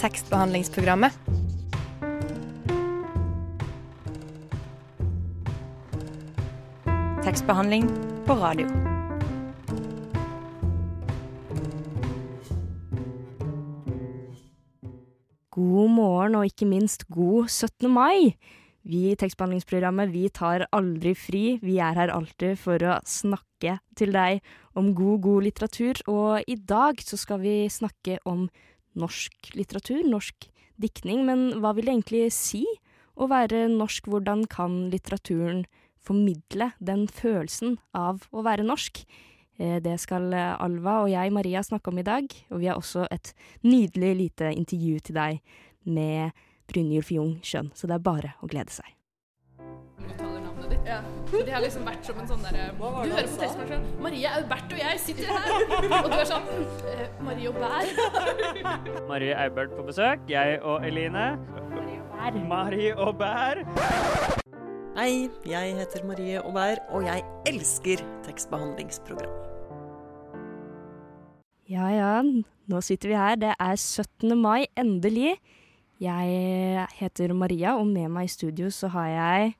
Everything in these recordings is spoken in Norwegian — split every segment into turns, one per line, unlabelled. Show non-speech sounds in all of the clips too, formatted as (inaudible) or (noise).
tekstbehandlingsprogrammet. Tekstbehandling på radio.
God morgen og ikke minst god 17. mai. Vi i tekstbehandlingsprogrammet vi tar aldri fri. Vi er her alltid for å snakke til deg om god, god litteratur. Og i dag så skal vi snakke om norsk litteratur, norsk diktning. Men hva vil det egentlig si å være norsk? Hvordan kan litteraturen formidle den følelsen av å være norsk? Eh, Det skal Alva og jeg, Maria, snakke om i dag. Og vi har også et nydelig lite intervju til deg med Brynjulf Jung Skjønn, så det er bare å glede seg.
Ditt. Ja. De har liksom vært som en sånn derre Du hører på tekstmaskinen. Marie Aubert og jeg sitter her! Og du er sånn eh, Marie og Bær. (laughs)
Marie Aubert på besøk. Jeg og Eline. Marie og Bær.
Hei, jeg heter Marie Aubert, og jeg elsker tekstbehandlingsprogram.
Ja ja, nå sitter vi her. Det er 17. mai, endelig. Jeg heter Maria, og med meg i studio så har jeg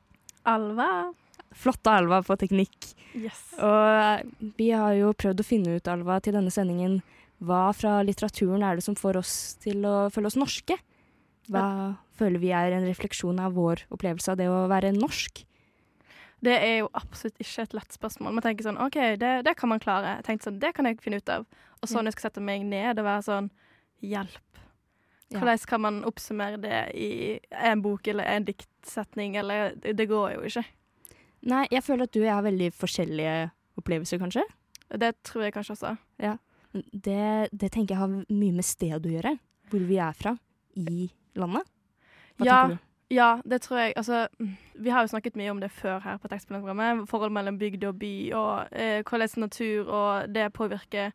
Alva.
flotte Alva på teknikk.
Yes.
Og vi har jo prøvd å finne ut, Alva, til denne sendingen hva fra litteraturen er det som får oss til å føle oss norske? Hva føler vi er en refleksjon av vår opplevelse av det å være norsk?
Det er jo absolutt ikke et lett spørsmål. Man tenker sånn OK, det, det kan man klare. Jeg tenkte sånn, Det kan jeg finne ut av. Og så
Ja.
når jeg skal sette meg ned og være sånn Hjelp. Hvordan kan man oppsummere det i en bok eller en diktsetning, eller Det, går jo ikke.
Nei, jeg føler at du og jeg har veldig forskjellige opplevelser, kanskje.
Det tror jeg kanskje også.
Ja. Det, det tenker jeg har mye med sted å gjøre. Hvor vi er fra i landet. Hva
Ja.
tenker du?
Ja, det tror jeg. Altså, vi har jo snakket mye om det før her på tekstprogrammet. Forhold mellom bygd og by, og eh, hvordan natur og det påvirker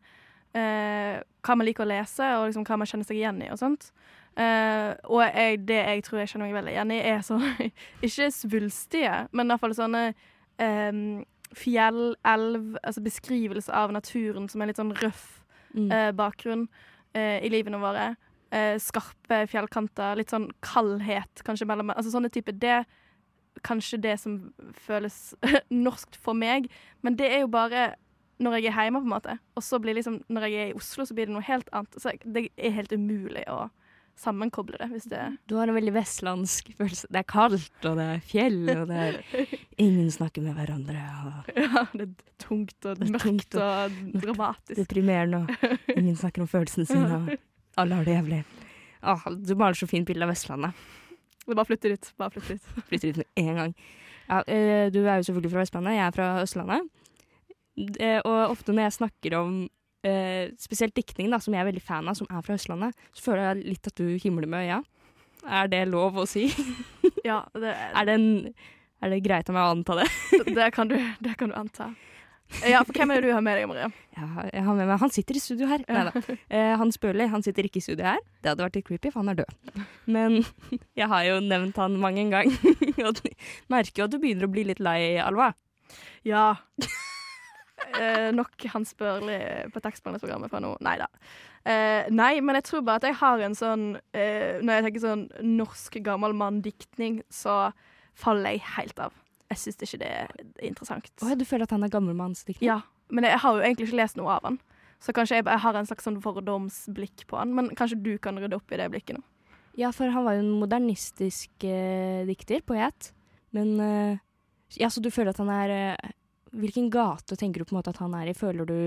eh, hva man liker å lese, og liksom hva man kjenner seg igjen i og sånt. Eh, og jeg, det jeg tror jeg kjenner meg veldig igjen i, er sånn (laughs) Ikke svulstige, men i hvert fall sånne eh, fjell, elv, altså beskrivelse av naturen som er litt sånn røff
Mm.
eh, bakgrunn eh, i livene våre. Eh, skarpe fjellkanter, litt sånn kaldhet kanskje mellom Altså sånne type Det kanskje det som føles (laughs) norskt for meg, men det er jo bare når jeg er hjemme, på en måte. Og så blir liksom, når jeg er i Oslo, så blir det noe helt annet. Så det er helt umulig å sammenkoble det, hvis det
Du har en veldig vestlandsk følelse. Det er kaldt, og det er fjell, og det er (laughs) Ingen snakker med hverandre. Og
Ja, det er tungt og
er
mørkt
tungt
og dramatisk.
deprimerende, og ingen snakker om følelsene sine. Og (laughs) alle har det jævlig. Åh, du maler så fint bilde av Vestlandet.
Det er bare flytter ut. Bare flytter ut.
Flytter ut med en gang. Ja, eh, du er jo selvfølgelig fra Vestlandet, jeg er fra Østlandet. Eh, og ofte når jeg snakker om eh, spesielt diktning, da, som jeg er veldig fan av, som er fra Østlandet, så føler jeg litt at du himler med øya. Er det lov å si? (laughs)
Ja, det,
Er det, en, er det greit av meg å anta (laughs) det?
det, kan du, det kan du anta. Ja, for hvem er det du har med deg, Maria?
Ja, jeg har med meg Han sitter i studio her.
Ja.
Neida. (laughs) Eh, Hans Børli han sitter ikke i studio her. Det hadde vært litt creepy, for han er død. Men jeg har jo nevnt han mange en gang. merker jo at du begynner å bli litt lei, Alva.
Ja. Eh, nok Hans Børli på tekstbehandlingsprogrammet fra nå. Nei da. Eh, nei, men jeg tror bare at jeg har en sånn eh, Når jeg tenker sånn norsk gammel mann-diktning, så faller jeg helt av. Jeg syns ikke det er interessant.
Oh, du føler at han er gammelmannsdiktning?
Ja, men jeg har jo egentlig ikke lest noe av han. Så kanskje jeg bare har en slags sånn fordomsblikk på han. Men kanskje du kan rydde opp i det blikket nå.
Ja, for han var jo en modernistisk eh, dikter, poet. Men eh, Ja, så du føler at han er eh, Hvilken gate tenker du på en måte at han er i? Føler du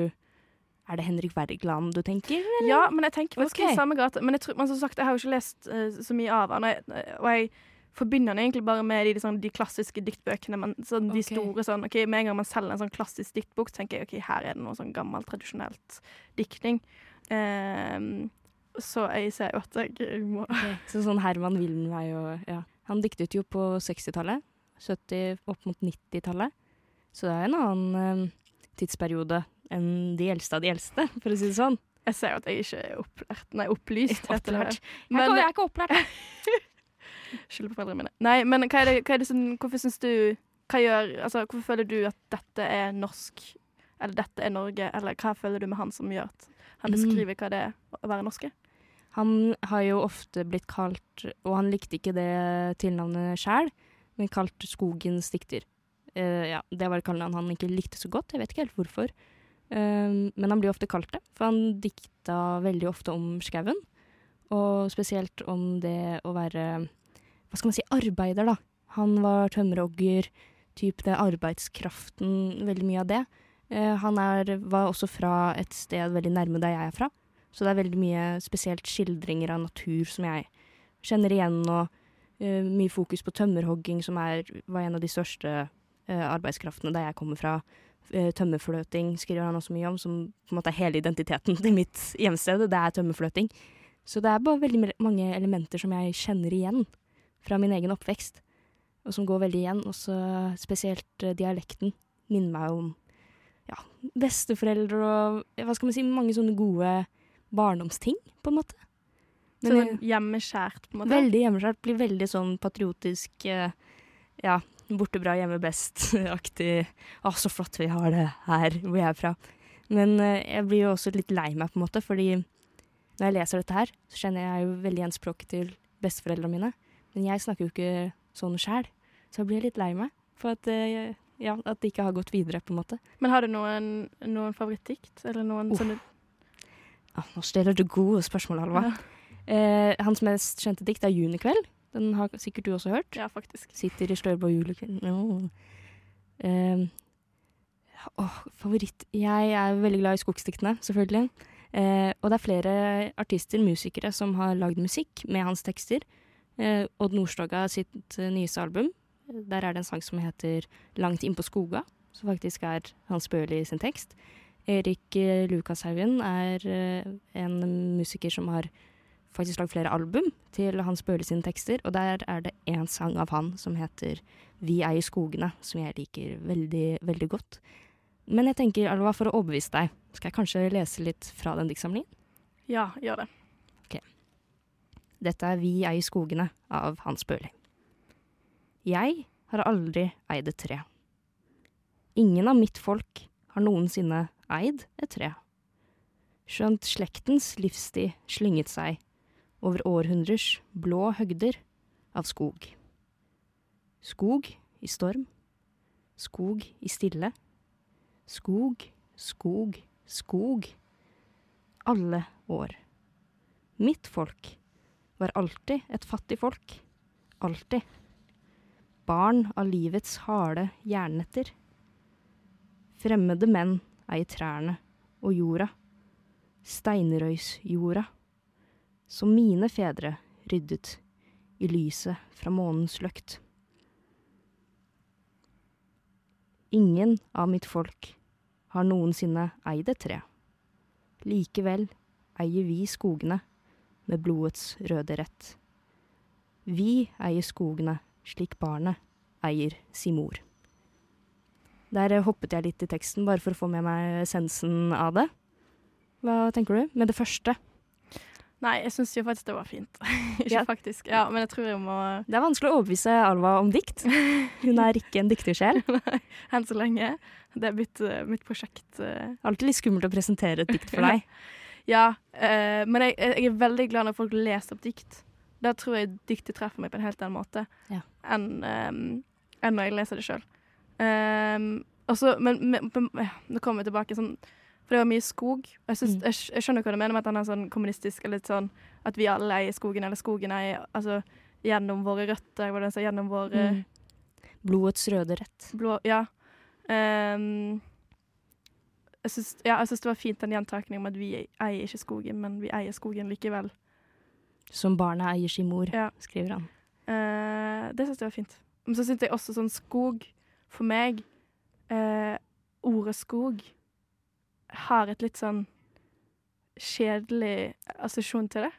Er det Henrik Wergeland du tenker? eller?
Ja, men jeg tenker faktisk
okay.
i samme gate. Men, jeg tror, men som sagt, jeg har jo ikke lest uh, så mye av han. Og jeg, og jeg forbinder han egentlig bare med de, sånn, de klassiske diktbøkene. Men, sånn, de
okay.
store sånn, ok, Med en gang man selger en sånn klassisk diktbok, tenker jeg ok, her er det noe sånn gammelt, tradisjonelt diktning. Um, så jeg ser jo at jeg må
Så sånn Herman Wildenvey og ja. Han diktet jo på 60-tallet. 70, opp mot 90-tallet. Så det er en annen eh, tidsperiode enn de eldste av de eldste, (laughs) for å si det sånn.
Jeg ser jo at jeg ikke er opplært. Nei, opplyst. (laughs)
Opplært.
Men-
jeg er ikke opplært. (laughs)
Skylder på foreldrene mine. Nei, men hva er det, hva er det som Hvorfor syns du Hva gjør Altså, hvorfor føler du at dette er norsk? Eller dette er Norge? Eller hva føler du med han som gjør at han
Mm.
beskriver hva det er å være norske?
Han har jo ofte blitt kalt, og han likte ikke det tilnavnet sjæl, men kalt Skogens dikter. Eh, ja, det var et kallenavn han ikke likte så godt, jeg vet ikke helt hvorfor. Eh, men han blir ofte kalt det, for han dikta veldig ofte om skauen. Og spesielt om det å være, hva skal man si, arbeider, da. Han var tømmerhogger, typ det arbeidskraften, veldig mye av det. Eh, han er, var også fra et sted veldig nærme der jeg er fra. Så det er veldig mye spesielt skildringer av natur som jeg kjenner igjen, og mye fokus på tømmerhogging, som er, var en av de største eh, arbeidskraftene der jeg kommer fra. Eh, tømmerfløting skriver han også mye om, som på en måte er hele identiteten til mitt hjemsted. Det er tømmerfløting. Så det er bare veldig mange elementer som jeg kjenner igjen fra min egen oppvekst, og som går veldig igjen. Også spesielt eh, dialekten minner meg om ja, besteforeldre og hva skal man si, mange sånne gode barndomsting, på en måte. Men,
Sånn hjemmeskjært, på en måte.
Veldig hjemmeskjært. Blir veldig sånn patriotisk Ja, borte bra, hjemme best-aktig. Å, så flott vi har det her hvor jeg er fra. Men eh, jeg blir jo også litt lei meg, på en måte, fordi når jeg leser dette her, så kjenner jeg jo veldig igjen språket til besteforeldrene mine. Men jeg snakker jo ikke sånn sjæl, så jeg blir litt lei meg for at, eh, ja, at det ikke har gått videre, på en måte.
Men har du noen, noen favorittdikt? Eller noen
oh.
sånne
Ah, nå stiller du gode spørsmål, Alva.
Ja.
Eh, hans mest kjente dikt er 'Junikveld'. Den har sikkert du også hørt.
Ja, faktisk.
Sitter i Størbo julekveld Åh. Uh, oh, favoritt Jeg er veldig glad i skogsdiktene, selvfølgelig. Uh, og det er flere artister, musikere, som har lagd musikk med hans tekster. Uh, Odd Nordstoga sitt eh, nyeste album. Der er det en sang som heter 'Langt innpå skoga', som faktisk er Hans Børli sin tekst. Erik Lukashaugen er en musiker som har faktisk lagd flere album til Hans Bøhle sine tekster, og der er det én sang av han som heter 'Vi er i skogene', som jeg liker veldig, veldig godt. Men jeg tenker, Alva, for å overbevise deg, skal jeg kanskje lese litt fra den diktsamlingen?
Ja, gjør det. Ok.
Dette er 'Vi er i skogene' av Hans Børli. Jeg har aldri eid et tre. Ingen av mitt folk har noensinne eid et tre. Skjønt slektens livstid slynget seg over århundrers blå høgder av skog. Skog i storm, skog i stille, skog, skog, skog. Alle år. Mitt folk var alltid et fattig folk. Alltid. Barn av livets harde jernnetter. Fremmede menn eier trærne og jorda. Steinrøysjorda. Som mine fedre ryddet i lyset fra månens løkt. Ingen av mitt folk har noensinne eid et tre. Likevel eier vi skogene med blodets røde rett. Vi eier skogene slik barnet eier si mor. Der hoppet jeg litt i teksten, bare for å få med meg essensen av det. Hva tenker du? Med det første.
Nei, jeg syns jo faktisk det var fint. (laughs) ikke
Ja.
faktisk. Ja, men jeg tror jeg må
Det er vanskelig å overbevise Alva om dikt. (laughs) Hun er ikke en diktersjel.
Enn så lenge. Det er mitt, eh, mitt prosjekt. eh.
Alltid litt skummelt å presentere et dikt for (laughs) deg.
Ja, uh, men jeg, jeg er veldig glad når folk leser opp dikt. Da tror jeg diktet treffer meg på en helt annen måte
Ja.
enn um, enn når jeg leser det sjøl. men, men, men nå kommer vi tilbake sånn For det var mye skog. Jeg, synes,
Mm.
jeg, jeg skjønner hva du mener med at den er sånn kommunistisk, eller litt sånn at vi alle eier skogen, eller skogen eier Altså gjennom våre røtter, hva det gjennom våre
Mm. Blodets røde rett.
blå Ja. Um, jeg syns ja, jeg syns det var fint den gjentakningen om at vi eier ikke skogen, men vi eier skogen likevel.
Som barnet eier sin mor,
Ja.
skriver han.
Uh, det syns jeg var fint. Men så syns jeg også sånn skog, for meg uh, Ordet skog har et litt sånn kjedelig assosiasjon til det.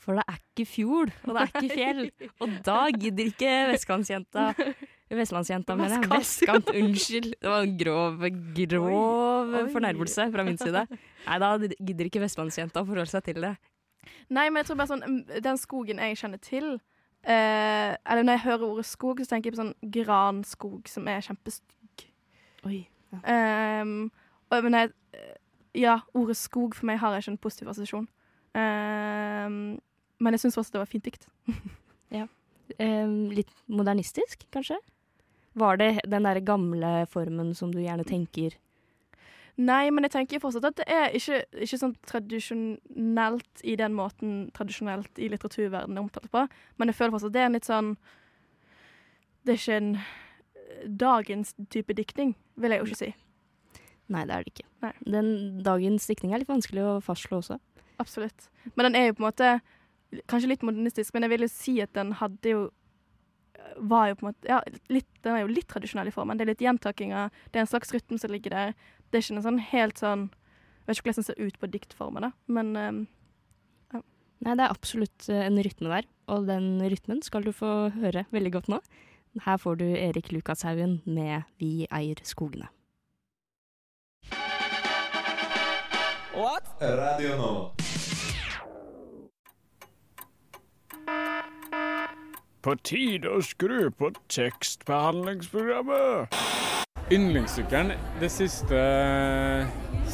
For det er ikke fjord, og det er ikke fjell. Og da gidder ikke vestkantsjenta Vestlandsjenta, mener jeg.
Vestkant.
Unnskyld. Det var en grov, grov
Oi, oi.
fornærmelse fra min side. Nei, da gidder ikke vestlandsjenta å forholde seg til det.
Nei, men jeg tror bare sånn mm, Den skogen jeg kjenner til eh, Eller når jeg hører ordet skog, så tenker jeg på sånn granskog som er kjempestygg.
Oi.
Um, og, men jeg, ja, ordet skog for meg har jeg ikke en positiv assosiasjon. Um, men jeg syns også det var fint dikt. (laughs)
Eh, litt modernistisk, kanskje? Var det den der gamle formen som du gjerne tenker
Nei, men jeg tenker fortsatt at det er ikke, ikke sånn tradisjonelt i den måten tradisjonelt i litteraturverdenen er omtalt på, men jeg føler fortsatt at det er en litt sånn Det er ikke en eh, dagens type diktning, vil jeg jo ikke si.
Nei, det er det ikke.
Nei.
Den dagens diktning er litt vanskelig å fastslå også.
Absolutt. Men den er jo på en måte kanskje litt modernistisk, men jeg vil jo si at den hadde jo var jo på en måte, ja, litt, Den er jo litt tradisjonell i formen. Det er litt gjentakinger, det er en slags rytme som ligger der. Det er ikke en sånn helt sånn Jeg vet ikke hvordan den ser ut på diktformen, da, men ehm,
Nei, det er absolutt eh, en rytme der, og den rytmen skal du få høre veldig godt nå. Her får du Erik Lukashaugen med 'Vi eier skogene'.
Radio Nova.
På tide å skru på tekstbehandlingsprogrammet.
Yndlingssykkelen de siste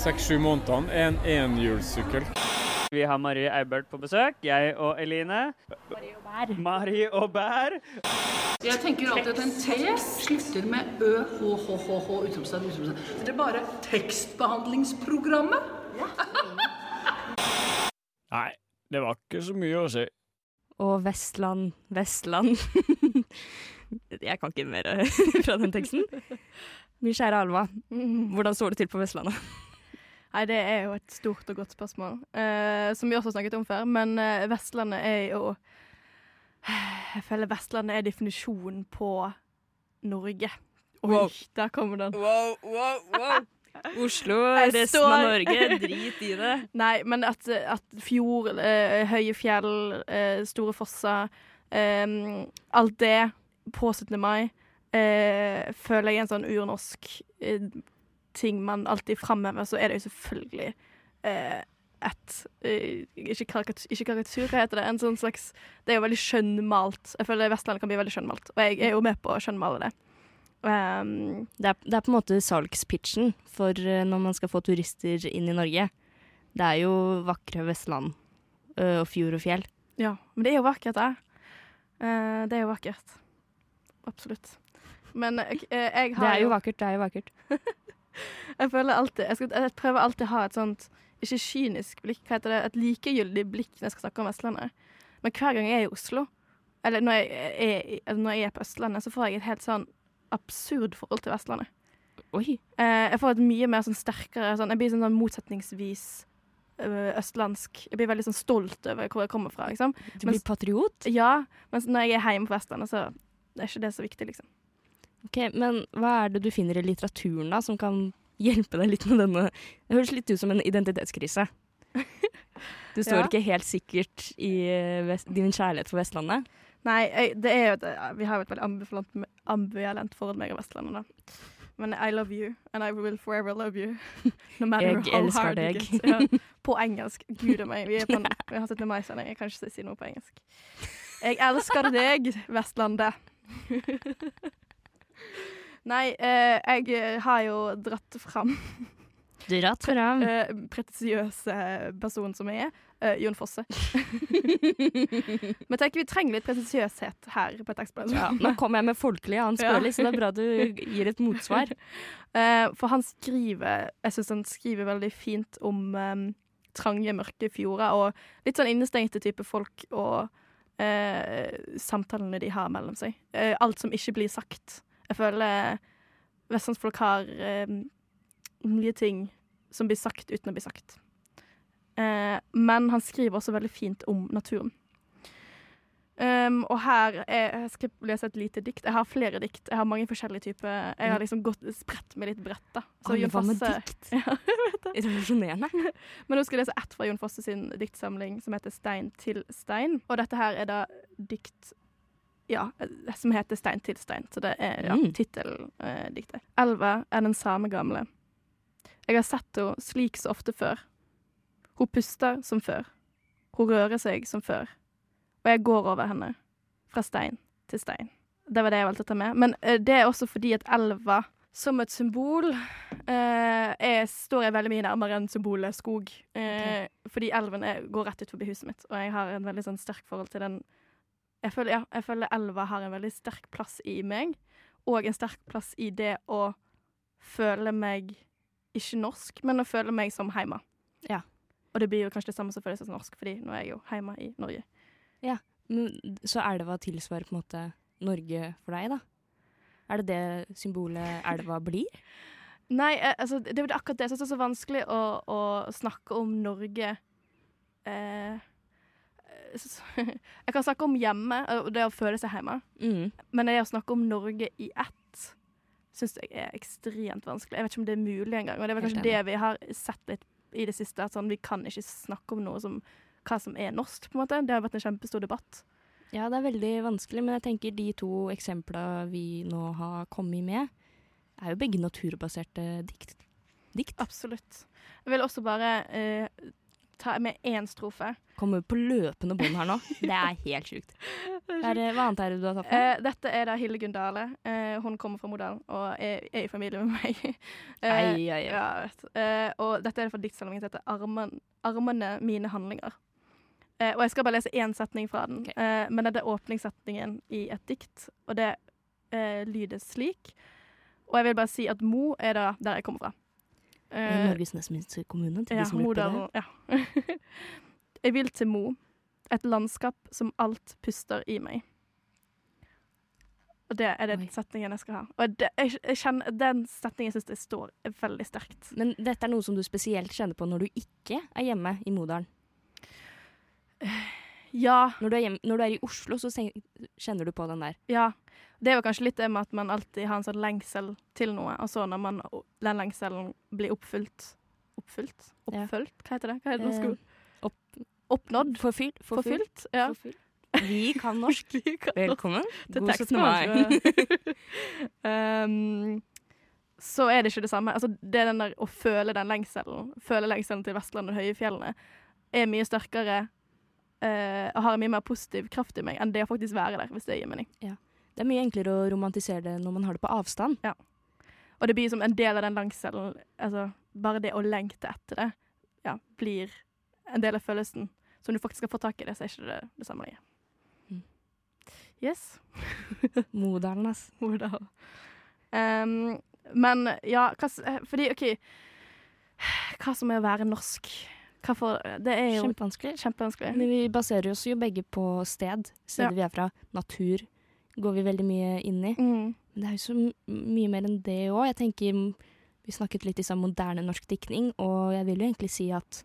seks-sju månedene er en enhjulssykkel.
Vi har Marie Eibert på besøk. Jeg og Eline. Marie og Bær.
Jeg tenker alltid at en T slutter med ø, h, h, h, h, utropstegn, utropstegn. Det er bare tekstbehandlingsprogrammet.
Nei, det var ikke så mye å si.
Å, Vestland, Vestland (laughs) Jeg kan ikke mer eh, (laughs) fra den teksten. Min kjære Alva, hvordan står det til på Vestlandet? (laughs)
Nei, det er jo et stort og godt spørsmål, eh, som vi også har snakket om før. Men eh, Vestlandet er jo (sighs) Jeg føler Vestlandet er definisjonen på Norge. Oi,
Wow.
der kommer den.
Oslo, (laughs) resten
står-
av Norge, drit i det. (laughs)
Nei, men at, at fjord, eh, høye fjell, eh, store fosser eh, Alt det på 17. mai eh, føler jeg er en sånn urnorsk eh, ting man alltid framhever. Så er det jo selvfølgelig eh, et ikke, karikatur, ikke karikatur, hva heter det? En sånn slags Det er jo veldig skjønnmalt. Jeg føler Vestlandet kan bli veldig skjønnmalt, og jeg er jo med på å skjønnmale det. Um,
Det er, det er på en måte salgspitchen for eh, når man skal få turister inn i Norge. Det er jo vakre Vestland uh, og fjord og fjell.
Ja, men det er jo vakkert, det. Uh, det er jo vakkert. Absolutt. Men uh, jeg, har
Det er jo vakkert, det er jo vakkert. (laughs)
Jeg føler alltid Jeg, skal, jeg prøver alltid å ha et sånt Ikke kynisk blikk, hva heter det? Et likegyldig blikk når jeg skal snakke om Vestlandet. Men hver gang jeg er i Oslo, eller når jeg er, når jeg er på Østlandet, så får jeg et helt sånn absurd forhold til Vestlandet.
Oi.
Eh, jeg får et mye mer sånn sterkere sånn, Jeg blir sånn, sånn motsetningsvis øh, østlandsk. Jeg blir veldig sånn stolt over hvor jeg kommer fra. Liksom.
Du blir
Mens-
patriot?
Ja, mens når jeg er hjemme på Vestlandet, så er ikke det så viktig, liksom.
Ok, Men hva er det du finner i litteraturen da, som kan hjelpe deg litt med denne Det høres litt ut som en identitetskrise. (laughs) Du står
Ja.
ikke helt sikkert i eh, din kjærlighet for Vestlandet.
Nei, jeg, det er jo det, vi har jo et veldig ambivalent, ambivalent forhold meg og Vestlandet, da. Men I love you, and I will forever love you. (laughs) No matter
Jeg
how hard
deg.
gets. Ja, (laughs) på engelsk. Gud a meg. Vi, er på en, vi har 17. mai-sending. Jeg kan ikke si noe på engelsk. Jeg elsker deg, Vestlandet. (laughs) Nei, eh, jeg har jo dratt fram
Dratt fram.
eh, Pretensiøse person som jeg er. Eh, Jon Fosse. (laughs) Men tenker vi trenger litt pretensiøshet her på et eksperiment.
Ja, nå kommer jeg med folkelig Hans
Ja.
Så det er bra du gir et motsvar. (laughs)
Eh, for han skriver Jeg syns han skriver veldig fint om eh, trange, mørke fjorder og litt sånn innestengte type folk og eh, samtalene de har mellom seg. Eh, alt som ikke blir sagt. Jeg føler vestlandsfolk har eh, mye ting som blir sagt uten å bli sagt. Eh, men han skriver også veldig fint om naturen. Um, og her er, jeg skal lese et lite dikt. Jeg har flere dikt. Jeg har mange forskjellige typer. Jeg har liksom gått spredt med litt brett. da. Så Jon Fosse-
dikt? (laughs)
Ja, jeg vet det.
Revolusjonerende. (laughs)
Men nå skal jeg lese ett fra Jon Fosse sin diktsamling som heter 'Stein til stein'. Og dette her er da dikt ja, eh, som heter 'Stein til stein'. Så det er ja,
Mm.
titteldiktet. Elva er den samme gamle. Jeg har sett henne slik så ofte før. Hun puster som før. Hun rører seg som før. Og jeg går over henne. Fra stein til stein. Det var det jeg valgte å ta med. Men eh, det er også fordi at elva som et symbol eh, jeg står jeg veldig mye nærmere enn symbolet skog. Eh, Fordi elven er, går rett ut forbi huset mitt, og jeg har en veldig sånn sterk forhold til den jeg føler, ja, jeg føler elva har en veldig sterk plass i meg, og en sterk plass i det å føle meg ikke norsk, men å føle meg som heima.
Ja.
Og det blir jo kanskje det samme som føles som norsk, fordi nå er jeg jo heima i Norge.
Ja, Men, så elva tilsvarer på en måte Norge for deg, da? Er det det symbolet elva blir?
Nei, eh, altså, det er akkurat det. Jeg det er så vanskelig å, å snakke om Norge eh, (laughs) Jeg kan snakke om hjemme, det å føle seg hjemme.
Mm.
Men det å snakke om Norge i ett syns jeg er ekstremt vanskelig. Jeg vet ikke om det er mulig engang. Og det er kanskje det vi har sett litt i det siste. At sånn, vi kan ikke snakke om noe som hva som er norsk, på en måte. Det har vært en kjempestor debatt.
Ja, det er veldig vanskelig, men jeg tenker de to eksemplene vi nå har kommet med, er jo begge naturbaserte dikt. dikt.
Absolutt. Jeg vil også bare eh, ta med én strofe.
Kommer på løpende bånd her nå. Det er helt sjukt. (laughs) Hva annet er det du har tatt med?
Uh, dette er da Hildegunn Dale. Uh, hun kommer fra Modalen og er, er i familie med meg. Uh,
Ei, ei, ei.
Ja, vet. Eh, og dette er fra diktsamlingen som heter Armen, 'Armene mine handlinger'. Eh, og jeg skal bare lese én setning fra den,
okay.
eh, men det er åpningssetningen i et dikt, og det eh, lyder slik. Og jeg vil bare si at Mo er da der jeg kommer fra. Eh,
Norges nest minste kommune, til
ja,
de som lurer på det.
Ja. (laughs) jeg vil til Mo, et landskap som alt puster i meg. Og det er den
Oi.
setningen jeg skal ha. Og det, jeg, jeg kjenner, den setningen syns jeg står veldig sterkt.
Men dette er noe som du spesielt kjenner på når du ikke er hjemme i Modalen.
Ja,
Når du hjemme, når du er i Oslo, så kjenner du på den der.
ja. Det er jo kanskje litt det med at man alltid har en sånn lengsel til noe, og så når man, den lengselen blir oppfylt Oppfylt?
Ja.
Oppfølt? Hva heter det? Hva heter det?
Eh,
Sko-
opp-
Oppnådd?
Forfylt?
Forfylt? Ja.
Forfylt. Vi kan norsk. (laughs)
Vi kan-
Velkommen.
til
God 17. mai.
um, så er det ikke det samme. Altså, det er den der å føle den lengselen, føle lengselen til Vestlandet og høyfjellene, er mye sterkere eh, har en mye mer positiv kraft i meg enn det å faktisk være der, hvis det gir mening.
Det er mye enklere å romantisere det når man har det på avstand.
Og det blir som en del av den langselen. altså bare det å lengte etter det, ja, blir en del av følelsen. Så når du faktisk skal få tak i det, så er ikke det det samme lenger.
Mm.
Yes. (laughs)
Modalen, ass.
Modal. Um, men ja, hva, eh, fordi OK Hva som er å være norsk? For, det er jo
Kjempevanskelig.
kjempevanskelig.
Men vi baserer oss jo begge på sted. Stedet
Ja.
vi er fra. Natur går vi veldig mye inn i.
Mm.
Men det er jo så mye mer enn det òg. Jeg tenker Vi snakket litt i sånn moderne norsk diktning, og jeg vil jo egentlig si at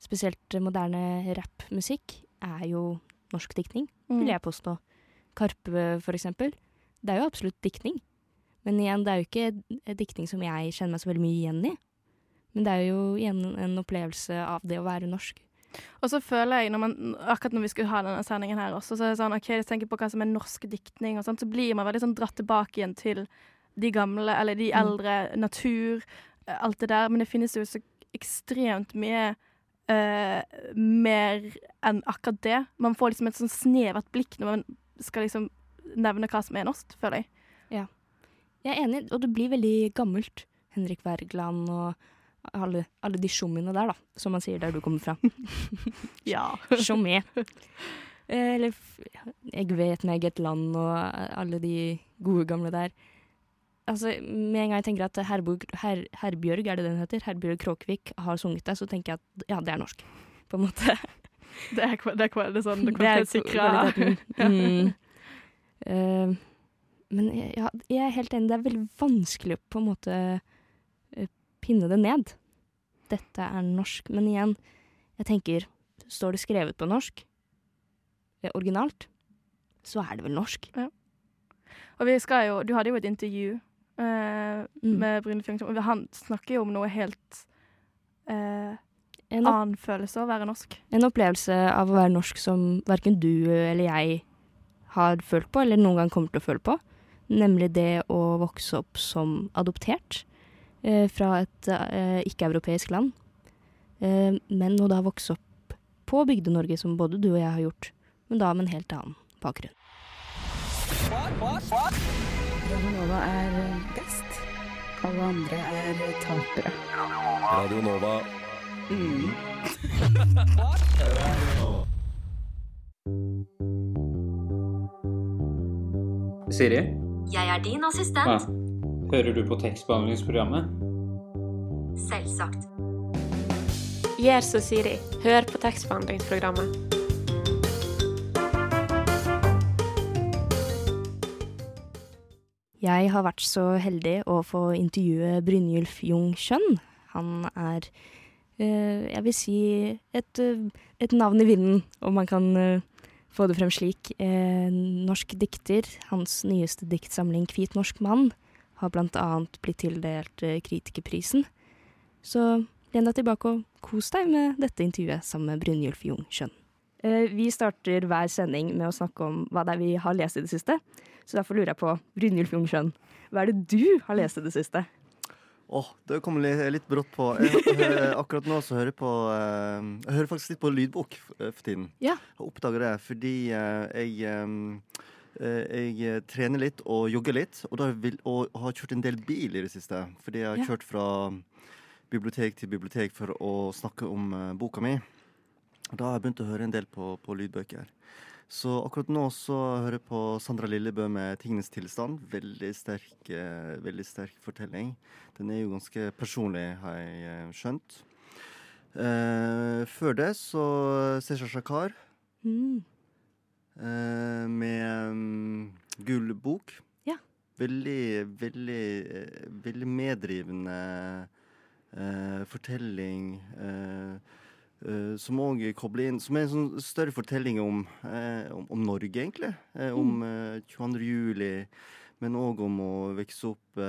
spesielt moderne rappmusikk er jo norsk diktning,
Mm.
vil jeg påstå. Karpe, for eksempel. Det er jo absolutt diktning. Men igjen, det er jo ikke diktning som jeg kjenner meg så veldig mye igjen i. Men det er jo igjen en opplevelse av det å være norsk.
Og så føler jeg, når man, akkurat når vi skulle ha denne sendingen her også, så er det sånn, ok, jeg tenker på hva som er norsk diktning og sånt, så blir man veldig sånn dratt tilbake igjen til de gamle, eller de
Mm.
eldre, natur, alt det der. Men det finnes jo så ekstremt mye uh, mer enn akkurat det. Man får liksom et sånn snevert blikk når man skal liksom nevne hva som er norsk, føler jeg. Ja.
Jeg er enig, og det blir veldig gammelt. Henrik Wergeland og alle, alle de tjommiene der, da, som man sier der du kommer fra. (laughs)
Ja.
Tjommé. Eh, Eller Jeg vet meget land og alle de gode gamle der. Altså, Med en gang jeg tenker at Herborg, Her, Herbjørg, er det den heter? Herbjørg Kråkvik har sunget det, så tenker jeg at ja, det er norsk. På en måte. (laughs)
Det er, det er, det er sånn (laughs) det kvalitetssikra.
Mm. uh, men ja, jeg er helt enig, det er veldig vanskelig å på en måte eh, pinne det ned. Dette er norsk. Men igjen, jeg tenker, står det skrevet på norsk, eh, originalt, så er det vel norsk.
Og vi skal jo, du hadde jo et intervju eh,
Mm.
med Bryne Fjongtong, og han snakker jo om noe helt eh,
En,
annen følelse å være norsk.
en opplevelse av å være norsk som verken du eller jeg har følt på, eller noen gang kommer til å føle på. Nemlig det å vokse opp som adoptert fra et eh, ikke-europeisk land. Eh, men hun da vokste opp på Bygde-Norge, som både du og jeg har gjort, men da med en helt annen bakgrunn.
Radio Nova er best. Alle andre er tapere.
Radio Nova. (laughs)
Siri,
Jeg er din assistent.
ja. Hører du på tekstbehandlingsprogrammet?
Selvsagt.
Gjør som Siri. Hør på tekstbehandlingsprogrammet.
Jeg har vært så heldig å få intervjue Brynjulf Jung Kjønn. Han er, eh, jeg vil si, et, eh, et navn i vinden, om man kan eh, få det frem slik. Eh, norsk dikter. Hans nyeste diktsamling 'Hvit norsk mann' har annet blitt tildelt eh, Kritikerprisen. Så len deg tilbake og kos deg med dette intervjuet sammen med Brynjulf Jung Kjønn. Eh, Vi starter hver sending med å snakke om hva det er vi har lest i det siste. Så derfor lurer jeg på, Brynjulf Jung Kjønn, hva er det du har lest i det siste?
Åh, det kom litt, brått på. Jeg, eh, akkurat nå så hører jeg på eh, Jeg hører faktisk litt på lydbok for tiden.
Ja.
Jeg oppdager det fordi jeg jeg trener litt og jogger litt, og, da vil, og har kjørt en del bil i det siste. Fordi jeg har
Ja.
kjørt fra bibliotek til bibliotek for å snakke om eh, boka mi. Og da har jeg begynt å høre en del på, på lydbøker. Så akkurat nå så hører jeg på Sandra Lillebø med 'Tingenes tilstand'. Veldig sterk, eh, veldig sterk fortelling. Den er jo ganske personlig, har jeg eh, skjønt. Eh, før det så Cæsar Shakar
Mm.
Eh, med um, Gul bok.
Ja.
Veldig, veldig, eh, veldig meddrivende eh, fortelling. eh, eh, som òg kobler inn Som er en sånn større fortelling om, om, om Norge, egentlig. Om eh, 22. juli, men òg om å vokse opp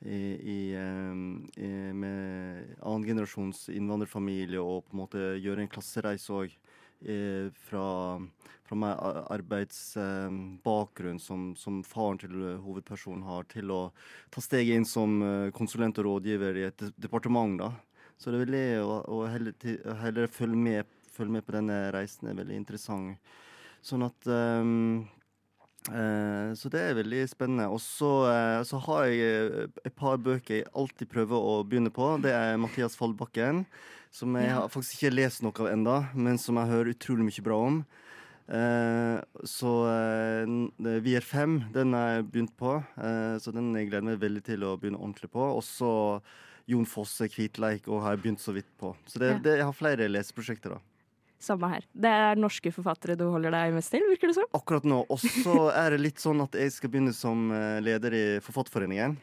i, i, i, med annengenerasjons innvandrerfamilie og på en måte gjøre en klassereise òg. Eh, fra, fra meg arbeidsbakgrunn som, som faren til eh, hovedpersonen har, til å ta steget inn som eh, konsulent og rådgiver i et departement. da. Så det er veldig å, heller, heller følge, med, følge med på denne reisen er veldig interessant. Sånn at um, eh, Så det er veldig spennende. Og så, eh, så har jeg eh, et par bøker jeg alltid prøver å begynne på. Det er Mathias Fallbakken, som jeg har faktisk ikke lest noe av enda, men som jeg hører utrolig mye bra om. Eh, så eh, Vi er fem, den har jeg begynt på. eh, så den jeg gleder meg veldig til å begynne ordentlig på. Og så Jon Fosse, 'Kvitleik', og har jeg begynt så vidt på. Så det,
Ja.
det, jeg har flere leseprosjekter, da.
Samme her. Det er norske forfattere du holder deg mest til, virker det som?
Akkurat nå. Og så er det litt sånn at jeg skal begynne som eh, leder i Forfatterforeningen.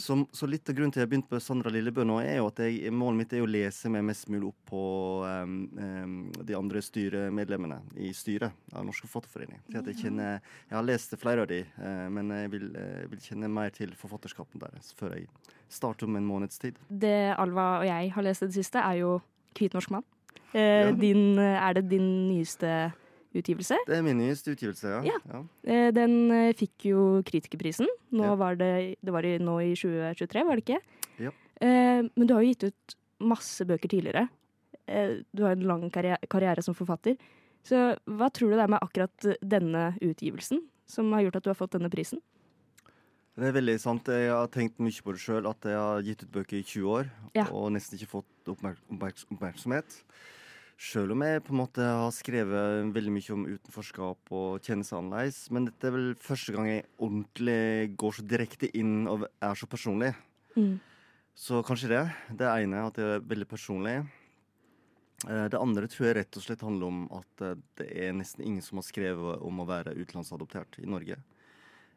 Som, så litt av grunnen til at jeg begynt på Sandra Lillebø nå, er jo at jeg, målet mitt er å lese meg mest mulig opp på um, um, de andre styremedlemmene i styret av Norsk Forfatterforening. Så jeg, kjenner, jeg har lest flere av de, uh, men jeg vil, uh, vil kjenne mer til forfatterskapen deres før jeg starter om en måneds tid.
Det Alva og jeg har lest i det siste, er jo 'Hvit norsk mann'. Uh,
Ja.
din, er det din nyeste utgivelse?
Det er min nyeste utgivelse, ja.
Ja.
ja.
Eh, den eh, fikk jo Kritikerprisen. Nå
Ja.
var det, det var i, nå i 2023, var det ikke?
Ja.
Eh, men du har jo gitt ut masse bøker tidligere. Du har en lang karriere, karriere som forfatter. Så hva tror du det er med akkurat denne utgivelsen som har gjort at du har fått denne prisen?
Det er veldig sant. Jeg har tenkt mye på det sjøl, at jeg har gitt ut bøker i 20 år
Ja.
og nesten ikke fått oppmerk oppmerks oppmerksomhet. Sjøl om jeg på en måte har skrevet veldig mye om utenforskap og kjenne seg annerledes. Men dette er vel første gang jeg ordentlig går så direkte inn og er så personlig.
Mm.
Så kanskje det. Det ene, at det er veldig personlig. Eh, Det andre tror jeg rett og slett handler om at eh, det er nesten ingen som har skrevet om å være utenlandsadoptert i Norge.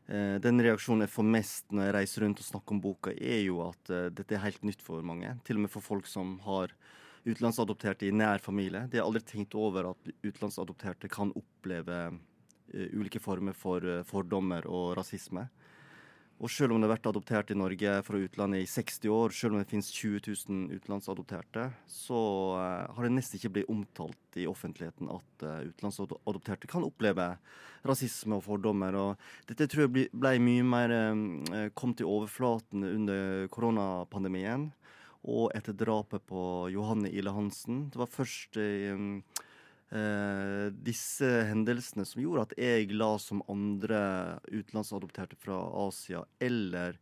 Eh, Den reaksjonen jeg får mest når jeg reiser rundt og snakker om boka, er jo at dette er helt nytt for mange. Til og med for folk som har utenlandsadopterte i nær familie. De har aldri tenkt over at utenlandsadopterte kan oppleve eh, ulike former for eh, fordommer og rasisme. Og selv om det har vært adoptert i Norge fra utlandet i 60 år, selv om det finnes 20 000 utenlandsadopterte, så eh, har det nesten ikke blitt omtalt i offentligheten at utenlandsadopterte kan oppleve rasisme og fordommer. Og dette tror jeg ble, ble mye mer eh, kom til overflaten under koronapandemien. Og etter drapet på Johanne Ile Hansen. Det var først eh, eh, disse hendelsene som gjorde at jeg la som andre utenlandsadopterte fra Asia eller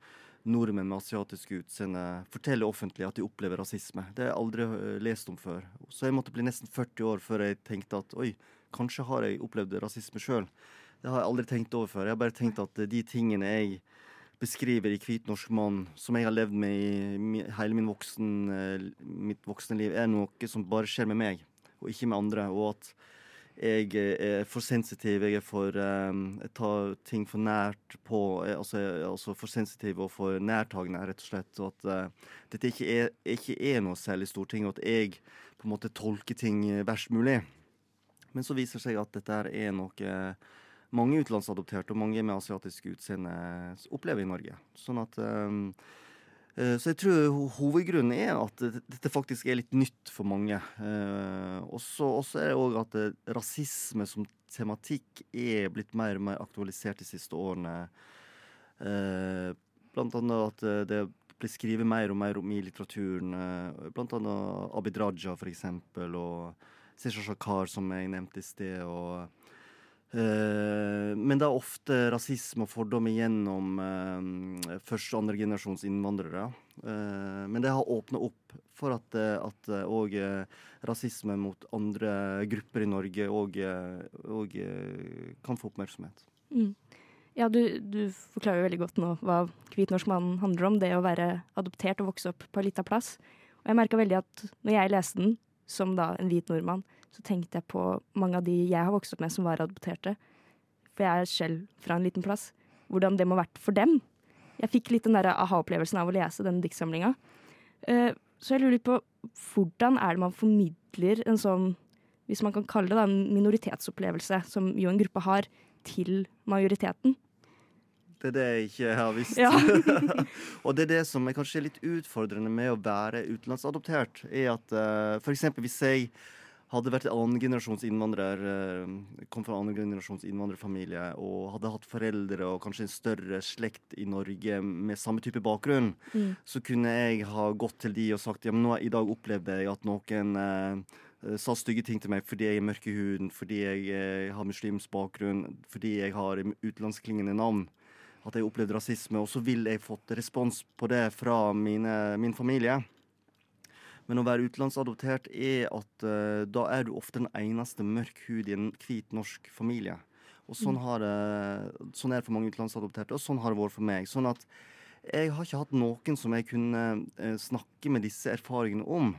nordmenn med asiatisk utseende forteller offentlig at de opplever rasisme. Det har jeg aldri eh, lest om før. Så jeg måtte bli nesten 40 år før jeg tenkte at oi, kanskje har jeg opplevd rasisme sjøl. Det har jeg aldri tenkt over før. Jeg har bare tenkt at de tingene jeg beskriver i Hvit norsk mann, som jeg har levd med i hele voksen, eh, mitt voksne liv, er noe som bare skjer med meg, og ikke med andre. Og at jeg er for sensitiv, jeg er for um, Jeg tar ting for nært på altså, altså for sensitiv og for nærtagende, rett og slett. Og at uh, dette ikke er, ikke er noe særlig storting, og at jeg på en måte tolker ting verst mulig. Men så viser det seg at dette er noe mange utenlandsadopterte og mange med asiatisk utseende opplever i Norge. Sånn at um, så jeg tror hovedgrunnen er at dette faktisk er litt nytt for mange. Og så er det òg at rasisme som tematikk er blitt mer og mer aktualisert de siste årene. Blant annet at det blir skrevet mer og mer om i litteraturen. Blant annet Abid Raja, for eksempel, og Sesha Shakar, som jeg nevnte i sted. og men det er ofte rasisme og fordommer gjennom uh, første- og andregenerasjons innvandrere. Uh, men det har åpna opp for at, at og, rasisme mot andre grupper i Norge òg kan få oppmerksomhet.
Mm. Ja, du, du, forklarer jo veldig godt nå hva Hvit norsk mann handler om. Det å være adoptert og vokse opp på en lita plass. Og jeg merka veldig at når jeg leste den, som da en hvit nordmann, så tenkte jeg på mange av de jeg har vokst opp med som var adopterte. For jeg er selv fra en liten plass. Hvordan det må ha vært for dem. Jeg fikk litt den der aha-opplevelsen av å lese denne diktsamlinga. Uh, så jeg lurer litt på hvordan er det man formidler en sånn, hvis man kan kalle det en minoritetsopplevelse, som jo en gruppe har, til majoriteten?
Det er det jeg ikke har visst.
Ja. (laughs)
og det er det som er kanskje litt utfordrende med å være utenlandsadoptert, er at uh, f.eks. hvis jeg hadde vært annengenerasjons innvandrer, uh, kom fra annengenerasjons innvandrerfamilie og hadde hatt foreldre og kanskje en større slekt i Norge med samme type bakgrunn,
Mm.
så kunne jeg ha gått til de og sagt ja, men nå i dag opplevde jeg at noen eh, sa stygge ting til meg fordi jeg er mørk i huden, fordi jeg eh, har muslimsk bakgrunn, fordi jeg har utenlandsklingende navn at jeg opplevde rasisme, og så ville jeg fått respons på det fra mine, min familie. Men å være utenlandsadoptert er at uh, da er du ofte den eneste mørk hud i en hvit norsk familie. Og sånn,
Mm.
har uh, sånn er det for mange utenlandsadopterte, og sånn har det vært for meg. Sånn at jeg har ikke hatt noen som jeg kunne uh, snakke med disse erfaringene om.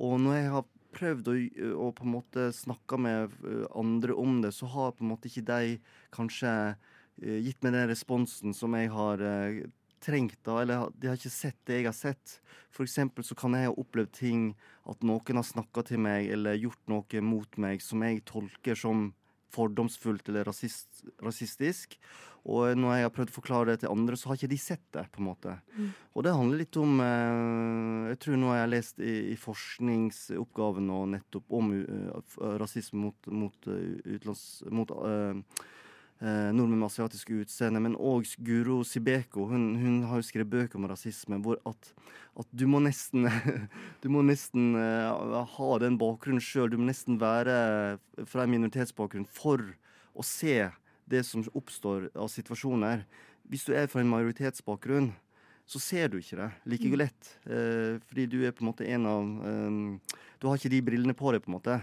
Og når jeg har prøvd å, å på en måte snakke med andre om det, så har på en måte ikke de kanskje gitt meg den responsen som jeg har trengt. det, Eller de har ikke sett det jeg har sett. For eksempel så kan jeg ha opplevd ting at noen har snakka til meg eller gjort noe mot meg som jeg tolker som fordomsfullt eller rasist, rasistisk. Og når jeg har prøvd å forklare det til andre, så har ikke de sett det. på en måte.
Mm.
Og det handler litt om eh, Jeg tror nå jeg har lest i, i forskningsoppgaven nå nettopp om uh, rasisme mot, mot, uh. Mot, eh, eh, nordmenn med asiatisk utseende, men òg Guro Sibeko. Hun, hun har jo skrevet bøker om rasisme hvor at, at du må nesten (laughs) Du må nesten eh, ha den bakgrunnen sjøl. Du må nesten være fra en minoritetsbakgrunn for å se det som oppstår av situasjoner. Hvis du er fra en majoritetsbakgrunn, så ser du ikke det like
Mm.
lett. Eh, fordi du er på en måte en av eh, Du har ikke de brillene på deg, på en måte.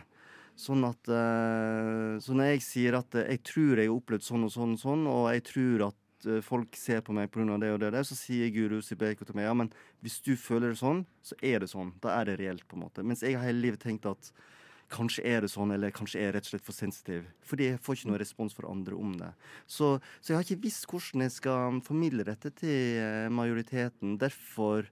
Sånn at eh, Så når jeg sier at eh, jeg tror jeg har opplevd sånn og sånn og sånn, og jeg tror at eh, folk ser på meg pga. det og det, og det, så sier Guru Sibeko til meg ja, men hvis du føler det sånn, så er det sånn. Da er det reelt, på en måte. Mens jeg har hele livet tenkt at kanskje er det sånn, eller kanskje er jeg rett og slett for sensitiv. Fordi jeg får ikke noe respons fra andre om det. Så, så jeg har ikke visst hvordan jeg skal formidle dette til majoriteten. Derfor